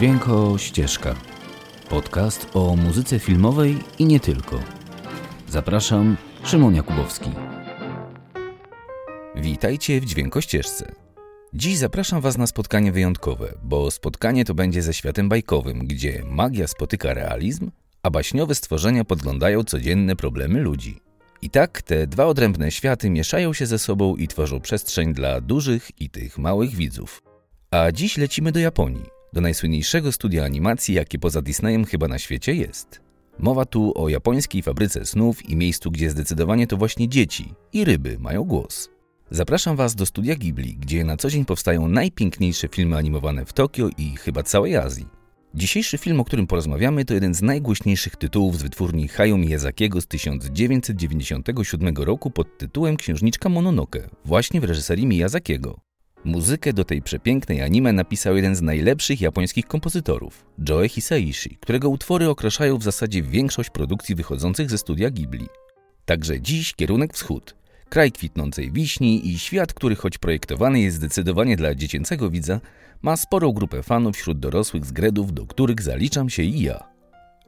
Dźwięko Ścieżka. Podcast o muzyce filmowej i nie tylko. Zapraszam, Szymon Jakubowski. Witajcie w Dźwięko Ścieżce. Dziś zapraszam Was na spotkanie wyjątkowe, bo spotkanie to będzie ze światem bajkowym, gdzie magia spotyka realizm, a baśniowe stworzenia podglądają codzienne problemy ludzi. I tak te dwa odrębne światy mieszają się ze sobą i tworzą przestrzeń dla dużych i tych małych widzów. A dziś lecimy do Japonii, do najsłynniejszego studia animacji, jakie poza Disneyem chyba na świecie jest. Mowa tu o japońskiej fabryce snów i miejscu, gdzie zdecydowanie to właśnie dzieci i ryby mają głos. Zapraszam Was do studia Ghibli, gdzie na co dzień powstają najpiękniejsze filmy animowane w Tokio i chyba całej Azji. Dzisiejszy film, o którym porozmawiamy, to jeden z najgłośniejszych tytułów z wytwórni Hayao Miyazakiego z 1997 roku pod tytułem Księżniczka Mononoke, właśnie w reżyserii Miyazakiego. Muzykę do tej przepięknej anime napisał jeden z najlepszych japońskich kompozytorów, Joe Hisaishi, którego utwory okraszają w zasadzie większość produkcji wychodzących ze studia Ghibli. Także dziś kierunek wschód, kraj kwitnącej wiśni i świat, który choć projektowany jest zdecydowanie dla dziecięcego widza, ma sporą grupę fanów wśród dorosłych z gredów, do których zaliczam się i ja.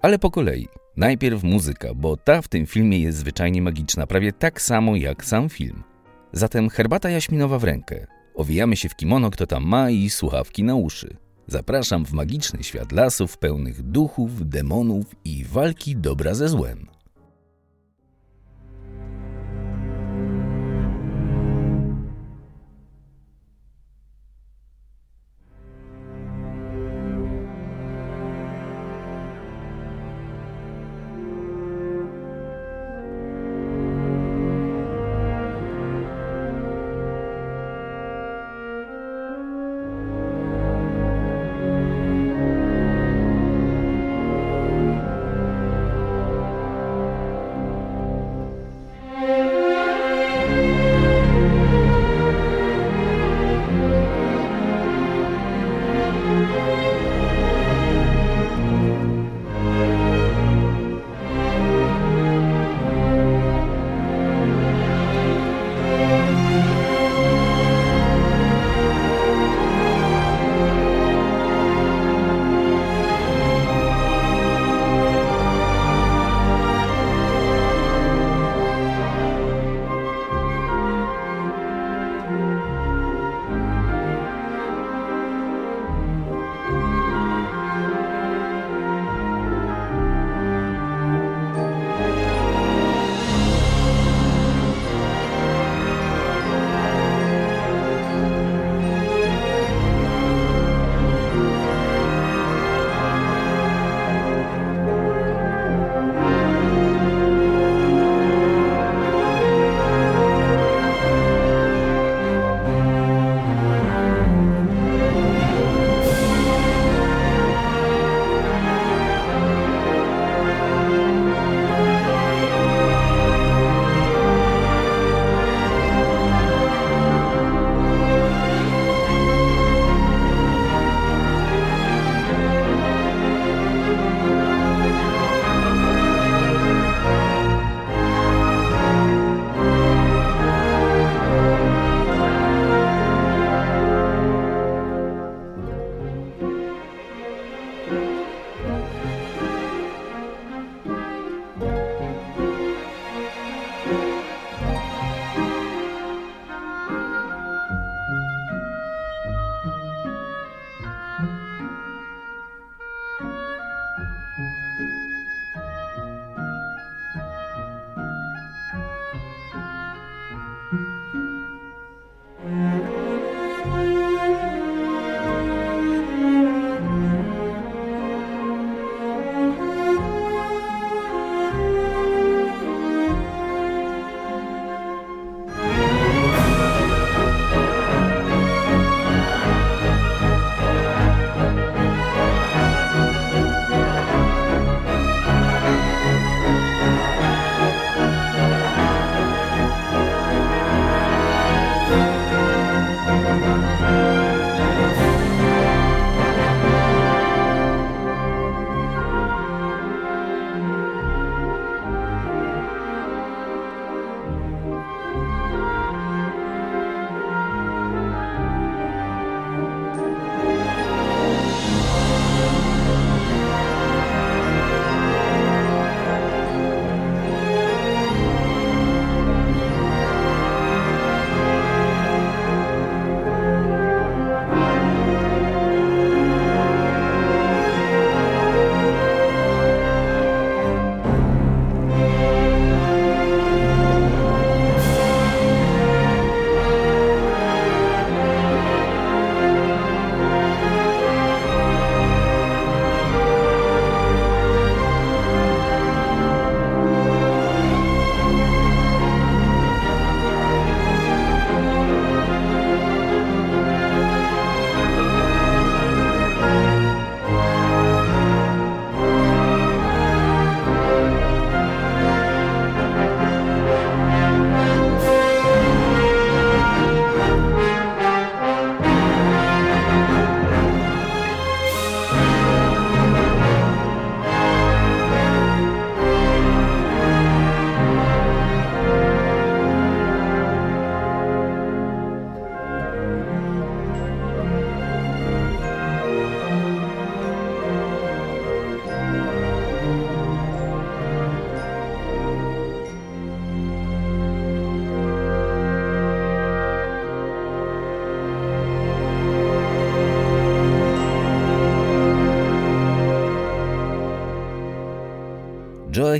Ale po kolei. Najpierw muzyka, bo ta w tym filmie jest zwyczajnie magiczna, prawie tak samo jak sam film. Zatem herbata jaśminowa w rękę, Owijamy się w kimono, kto tam ma i słuchawki na uszy. Zapraszam w magiczny świat lasów pełnych duchów, demonów i walki dobra ze złem.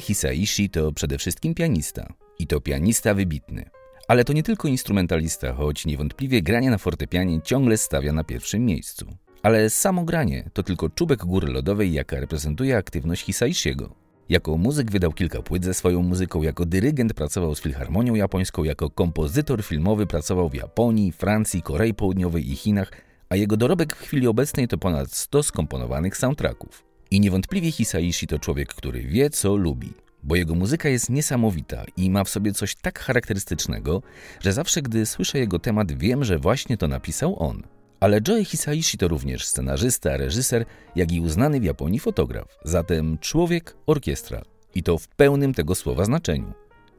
Hisaishi to przede wszystkim pianista. I to pianista wybitny. Ale to nie tylko instrumentalista, choć niewątpliwie granie na fortepianie ciągle stawia na pierwszym miejscu. Ale samo granie to tylko czubek góry lodowej, jaka reprezentuje aktywność Hisaishiego. Jako muzyk wydał kilka płyt ze swoją muzyką, jako dyrygent pracował z Filharmonią Japońską, jako kompozytor filmowy pracował w Japonii, Francji, Korei Południowej i Chinach, a jego dorobek w chwili obecnej to ponad 100 skomponowanych soundtracków. I niewątpliwie Hisaishi to człowiek, który wie, co lubi, bo jego muzyka jest niesamowita i ma w sobie coś tak charakterystycznego, że zawsze gdy słyszę jego temat wiem, że właśnie to napisał on. Ale Joe Hisaishi to również scenarzysta, reżyser, jak i uznany w Japonii fotograf. Zatem człowiek orkiestra. I to w pełnym tego słowa znaczeniu.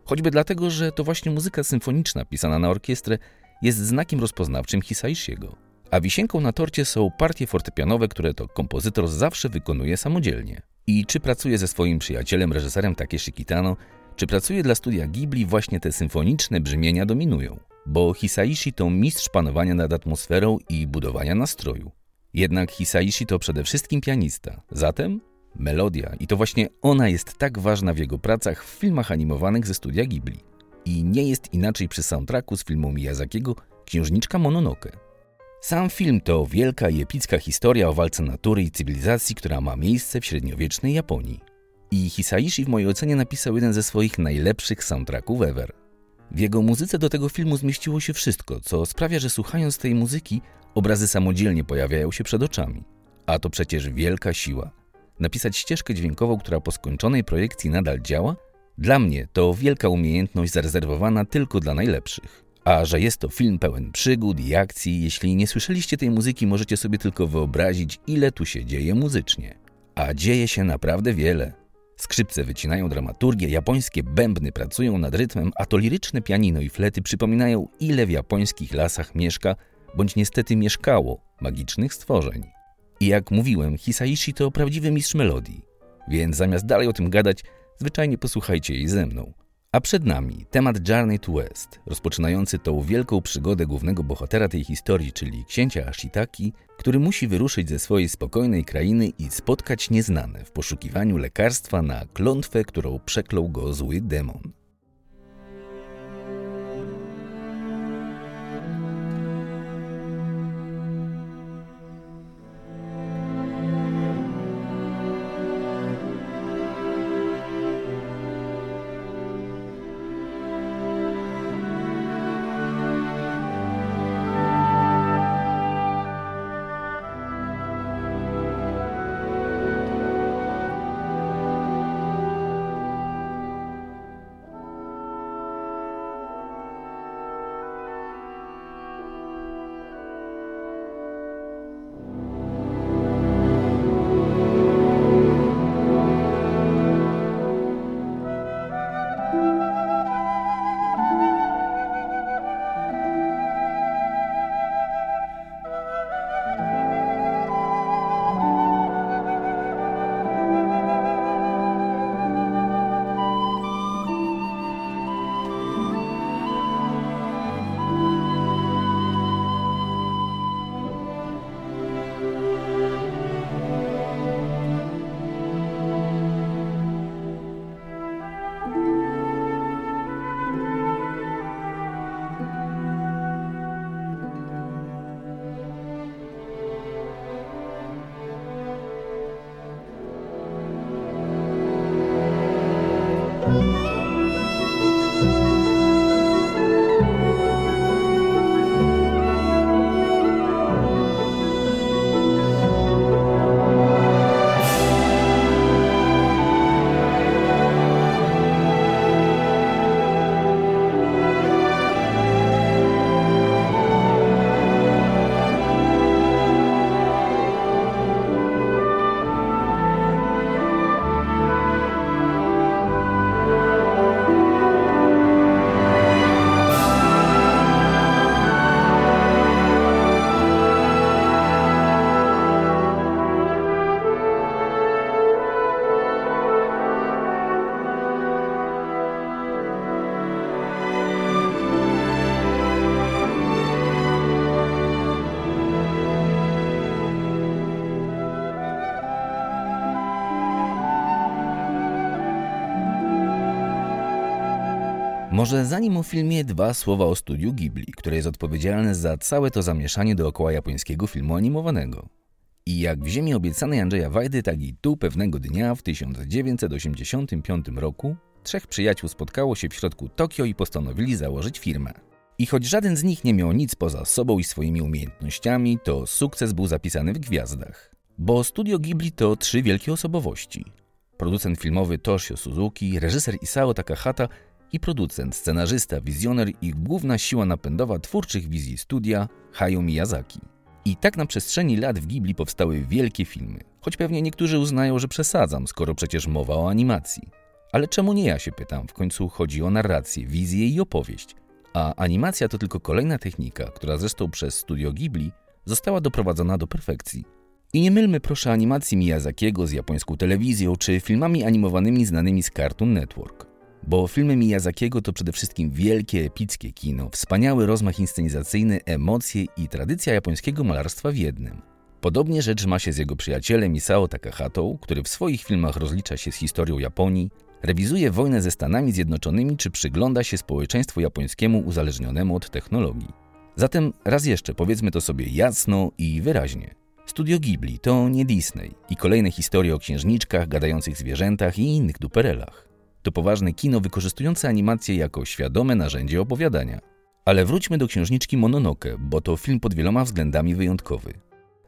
Choćby dlatego, że to właśnie muzyka symfoniczna pisana na orkiestrę jest znakiem rozpoznawczym Hisaishiego. A wisienką na torcie są partie fortepianowe, które to kompozytor zawsze wykonuje samodzielnie. I czy pracuje ze swoim przyjacielem, reżyserem Takeshi Kitano, czy pracuje dla studia Ghibli, właśnie te symfoniczne brzmienia dominują bo Hisaishi to mistrz panowania nad atmosferą i budowania nastroju. Jednak Hisaishi to przede wszystkim pianista, zatem melodia i to właśnie ona jest tak ważna w jego pracach w filmach animowanych ze studia Ghibli. I nie jest inaczej przy soundtracku z filmu Miyazakiego Księżniczka Mononoke. Sam film to wielka i epicka historia o walce natury i cywilizacji, która ma miejsce w średniowiecznej Japonii. I Hisaishi w mojej ocenie napisał jeden ze swoich najlepszych soundtracków ever. W jego muzyce do tego filmu zmieściło się wszystko, co sprawia, że słuchając tej muzyki, obrazy samodzielnie pojawiają się przed oczami. A to przecież wielka siła. Napisać ścieżkę dźwiękową, która po skończonej projekcji nadal działa? Dla mnie to wielka umiejętność zarezerwowana tylko dla najlepszych. A że jest to film pełen przygód i akcji, jeśli nie słyszeliście tej muzyki, możecie sobie tylko wyobrazić, ile tu się dzieje muzycznie. A dzieje się naprawdę wiele. Skrzypce wycinają dramaturgię, japońskie bębny pracują nad rytmem, a to liryczne pianino i flety przypominają, ile w japońskich lasach mieszka, bądź niestety mieszkało, magicznych stworzeń. I jak mówiłem, Hisaishi to prawdziwy mistrz melodii. Więc zamiast dalej o tym gadać, zwyczajnie posłuchajcie jej ze mną. A przed nami temat Journey to West, rozpoczynający tą wielką przygodę głównego bohatera tej historii, czyli księcia Ashitaki, który musi wyruszyć ze swojej spokojnej krainy i spotkać nieznane w poszukiwaniu lekarstwa na klątwę, którą przeklął go zły demon. Może zanim o filmie dwa słowa o studiu Ghibli, które jest odpowiedzialne za całe to zamieszanie dookoła japońskiego filmu animowanego. I jak w Ziemi obiecanej Andrzeja Wajdy, tak i tu pewnego dnia w 1985 roku trzech przyjaciół spotkało się w środku Tokio i postanowili założyć firmę. I choć żaden z nich nie miał nic poza sobą i swoimi umiejętnościami, to sukces był zapisany w gwiazdach. Bo studio Ghibli to trzy wielkie osobowości. Producent filmowy Toshio Suzuki, reżyser Isao Takahata i producent, scenarzysta, wizjoner i główna siła napędowa twórczych wizji studia Hayao Miyazaki. I tak na przestrzeni lat w Ghibli powstały wielkie filmy, choć pewnie niektórzy uznają, że przesadzam, skoro przecież mowa o animacji. Ale czemu nie ja się pytam? W końcu chodzi o narrację, wizję i opowieść. A animacja to tylko kolejna technika, która zresztą przez studio Ghibli została doprowadzona do perfekcji. I nie mylmy proszę animacji Miyazakiego z japońską telewizją czy filmami animowanymi znanymi z Cartoon Network. Bo filmy Miyazakiego to przede wszystkim wielkie, epickie kino, wspaniały rozmach inscenizacyjny, emocje i tradycja japońskiego malarstwa w jednym. Podobnie rzecz ma się z jego przyjacielem Isao Takahatą, który w swoich filmach rozlicza się z historią Japonii, rewizuje wojnę ze Stanami Zjednoczonymi czy przygląda się społeczeństwu japońskiemu uzależnionemu od technologii. Zatem raz jeszcze powiedzmy to sobie jasno i wyraźnie. Studio Ghibli to nie Disney i kolejne historie o księżniczkach, gadających zwierzętach i innych duperelach. To poważne kino wykorzystujące animację jako świadome narzędzie opowiadania. Ale wróćmy do księżniczki Mononoke, bo to film pod wieloma względami wyjątkowy.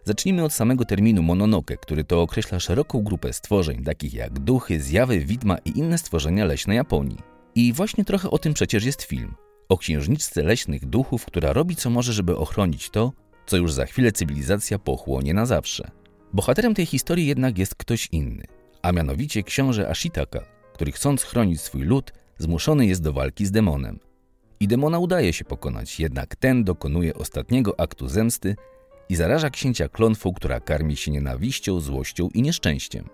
Zacznijmy od samego terminu Mononoke, który to określa szeroką grupę stworzeń, takich jak duchy, zjawy, widma i inne stworzenia leśne Japonii. I właśnie trochę o tym przecież jest film. O księżniczce leśnych duchów, która robi co może, żeby ochronić to, co już za chwilę cywilizacja pochłonie na zawsze. Bohaterem tej historii jednak jest ktoś inny, a mianowicie książę Ashitaka, który chcąc chronić swój lud, zmuszony jest do walki z demonem. I demona udaje się pokonać, jednak ten dokonuje ostatniego aktu zemsty i zaraża księcia klątwą, która karmi się nienawiścią, złością i nieszczęściem.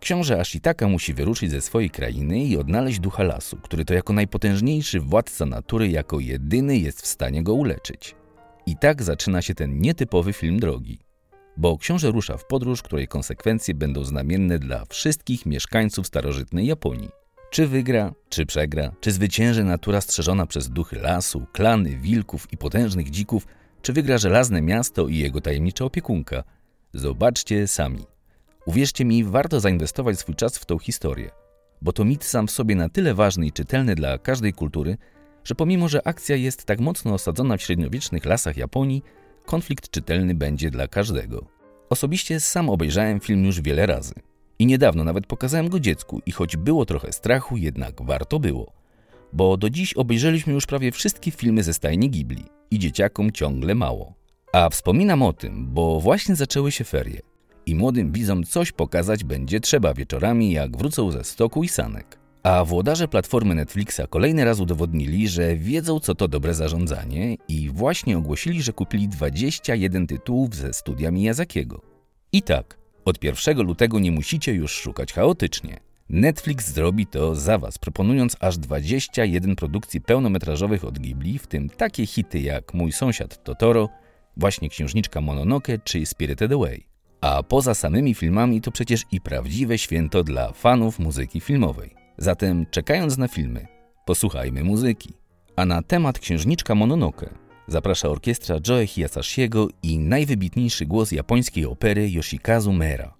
Książę Ashitaka musi wyruszyć ze swojej krainy i odnaleźć ducha lasu, który to jako najpotężniejszy władca natury jako jedyny jest w stanie go uleczyć. I tak zaczyna się ten nietypowy film drogi. Bo książę rusza w podróż, której konsekwencje będą znamienne dla wszystkich mieszkańców starożytnej Japonii. Czy wygra, czy przegra, czy zwycięży natura strzeżona przez duchy lasu, klany, wilków i potężnych dzików, czy wygra żelazne miasto i jego tajemnicza opiekunka? Zobaczcie sami. Uwierzcie mi, warto zainwestować swój czas w tą historię, bo to mit sam w sobie na tyle ważny i czytelny dla każdej kultury, że pomimo, że akcja jest tak mocno osadzona w średniowiecznych lasach Japonii, konflikt czytelny będzie dla każdego. Osobiście sam obejrzałem film już wiele razy. I niedawno nawet pokazałem go dziecku i choć było trochę strachu, jednak warto było. Bo do dziś obejrzeliśmy już prawie wszystkie filmy ze stajni Ghibli i dzieciakom ciągle mało. A wspominam o tym, bo właśnie zaczęły się ferie i młodym widzom coś pokazać będzie trzeba wieczorami, jak wrócą ze stoku i sanek. A włodarze platformy Netflixa kolejny raz udowodnili, że wiedzą co to dobre zarządzanie i właśnie ogłosili, że kupili 21 tytułów ze studia Miyazakiego. I tak, od 1 lutego nie musicie już szukać chaotycznie. Netflix zrobi to za Was, proponując aż 21 produkcji pełnometrażowych od Ghibli, w tym takie hity jak Mój sąsiad Totoro, właśnie Księżniczka Mononoke czy Spirited Away. A poza samymi filmami to przecież i prawdziwe święto dla fanów muzyki filmowej. Zatem czekając na filmy, posłuchajmy muzyki. A na temat Księżniczka Mononoke zaprasza orkiestra Joe Hiyasashiego i najwybitniejszy głos japońskiej opery Yoshikazu Mera.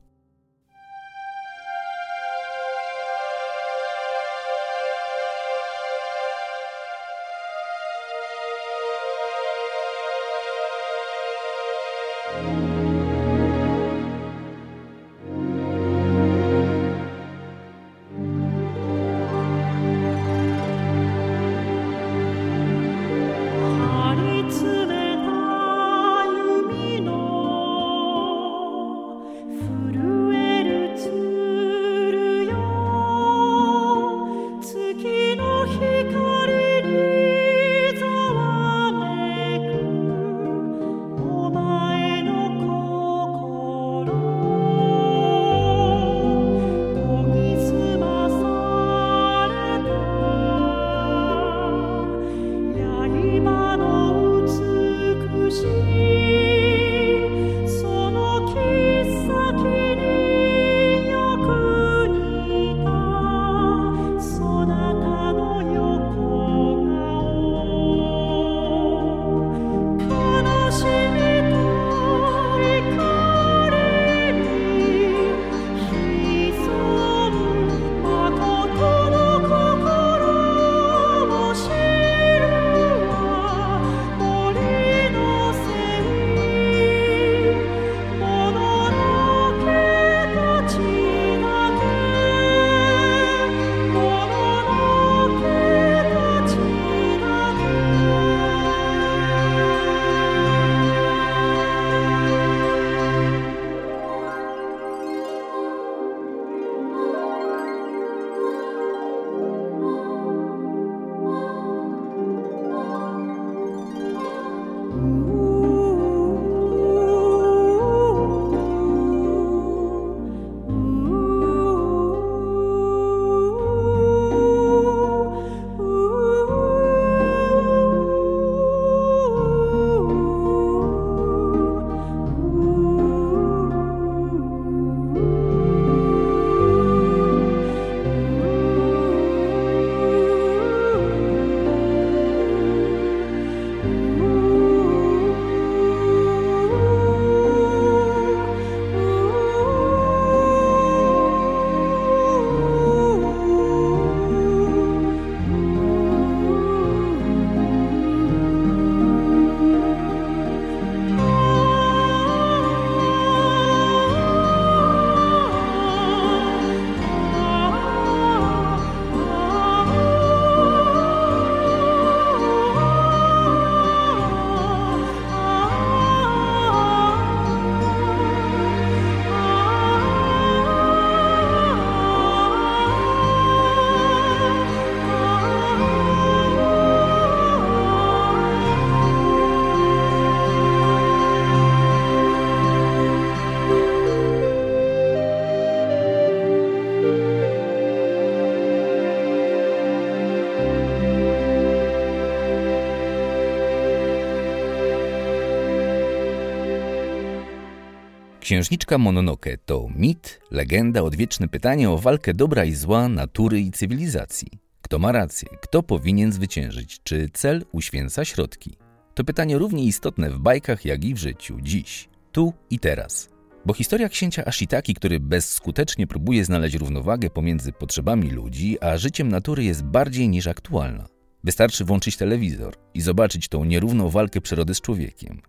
Księżniczka Mononoke to mit, legenda, odwieczne pytanie o walkę dobra i zła, natury i cywilizacji. Kto ma rację? Kto powinien zwyciężyć? Czy cel uświęca środki? To pytanie równie istotne w bajkach, jak i w życiu, dziś, tu i teraz. Bo historia księcia Ashitaki, który bezskutecznie próbuje znaleźć równowagę pomiędzy potrzebami ludzi, a życiem natury jest bardziej niż aktualna. Wystarczy włączyć telewizor i zobaczyć tą nierówną walkę przyrody z człowiekiem.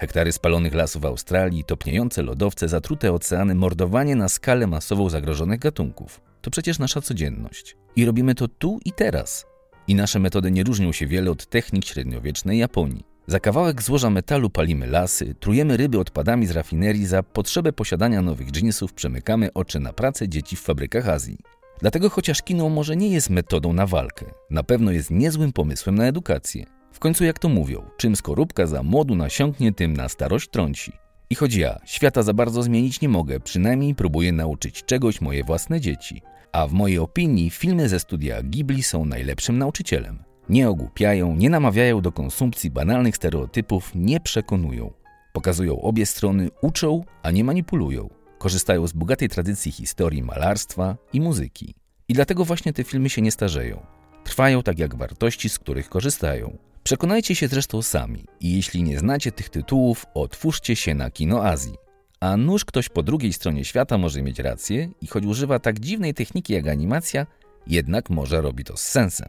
Hektary spalonych lasów w Australii, topniejące lodowce, zatrute oceany, mordowanie na skalę masową zagrożonych gatunków. To przecież nasza codzienność. I robimy to tu i teraz. I nasze metody nie różnią się wiele od technik średniowiecznej Japonii. Za kawałek złoża metalu palimy lasy, trujemy ryby odpadami z rafinerii, za potrzebę posiadania nowych dżinsów przemykamy oczy na pracę dzieci w fabrykach Azji. Dlatego chociaż kino może nie jest metodą na walkę, na pewno jest niezłym pomysłem na edukację. Końcu jak to mówią, czym skorupka za młodu nasiąknie, tym na starość trąci. I choć ja świata za bardzo zmienić nie mogę, przynajmniej próbuję nauczyć czegoś moje własne dzieci. A w mojej opinii filmy ze studia Ghibli są najlepszym nauczycielem. Nie ogłupiają, nie namawiają do konsumpcji banalnych stereotypów, nie przekonują. Pokazują obie strony, uczą, a nie manipulują. Korzystają z bogatej tradycji historii malarstwa i muzyki. I dlatego właśnie te filmy się nie starzeją. Trwają tak jak wartości, z których korzystają. Przekonajcie się zresztą sami i jeśli nie znacie tych tytułów, otwórzcie się na Kino Azji. A nuż ktoś po drugiej stronie świata może mieć rację i choć używa tak dziwnej techniki jak animacja, jednak może robi to z sensem.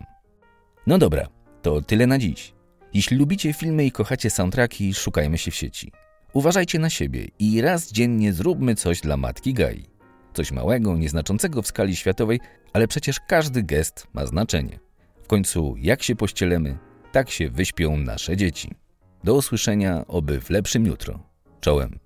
No dobra, to tyle na dziś. Jeśli lubicie filmy i kochacie soundtracki, szukajmy się w sieci. Uważajcie na siebie i raz dziennie zróbmy coś dla matki Gai. Coś małego, nieznaczącego w skali światowej, ale przecież każdy gest ma znaczenie. W końcu, jak się pościelemy, tak się wyśpią nasze dzieci. Do usłyszenia, oby w lepszym jutro. Czołem.